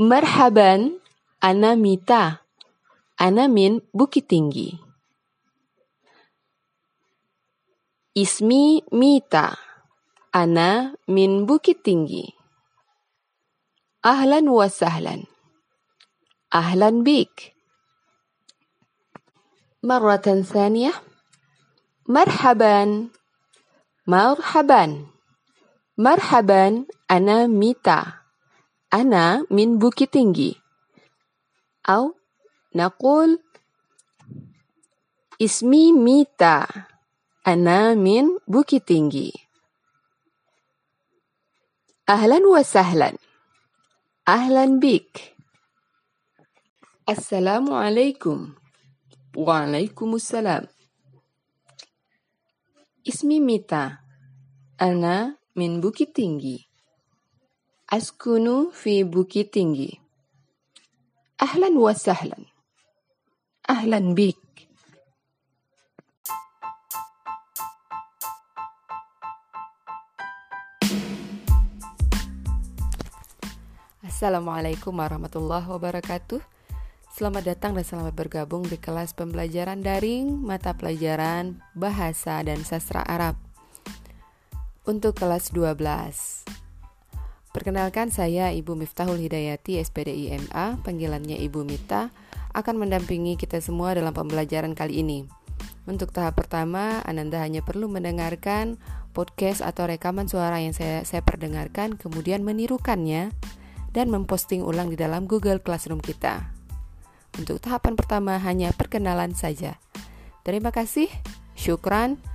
Marhaban, Ana Mita. Ana min Bukit Tinggi. Ismi Mita. Ana min Bukit Tinggi. Ahlan wa sahlan. Ahlan bik. مرة ثانية مرحبا مرحبا مرحبا أنا ميتا أنا من بوكيتينجي أو نقول اسمي ميتا أنا من بوكيتينجي أهلا وسهلا أهلا بك السلام عليكم وعليكم السلام اسمي ميتا أنا min Bukit Tinggi. Askunu fi Bukit Tinggi. Ahlan wa sahlan. Ahlan bik. Assalamualaikum warahmatullahi wabarakatuh. Selamat datang dan selamat bergabung di kelas pembelajaran daring mata pelajaran bahasa dan sastra Arab. Untuk kelas 12 Perkenalkan saya Ibu Miftahul Hidayati SPDI MA, panggilannya Ibu Mita, akan mendampingi kita semua dalam pembelajaran kali ini. Untuk tahap pertama, Ananda hanya perlu mendengarkan podcast atau rekaman suara yang saya, saya perdengarkan, kemudian menirukannya dan memposting ulang di dalam Google Classroom kita. Untuk tahapan pertama hanya perkenalan saja. Terima kasih, syukran.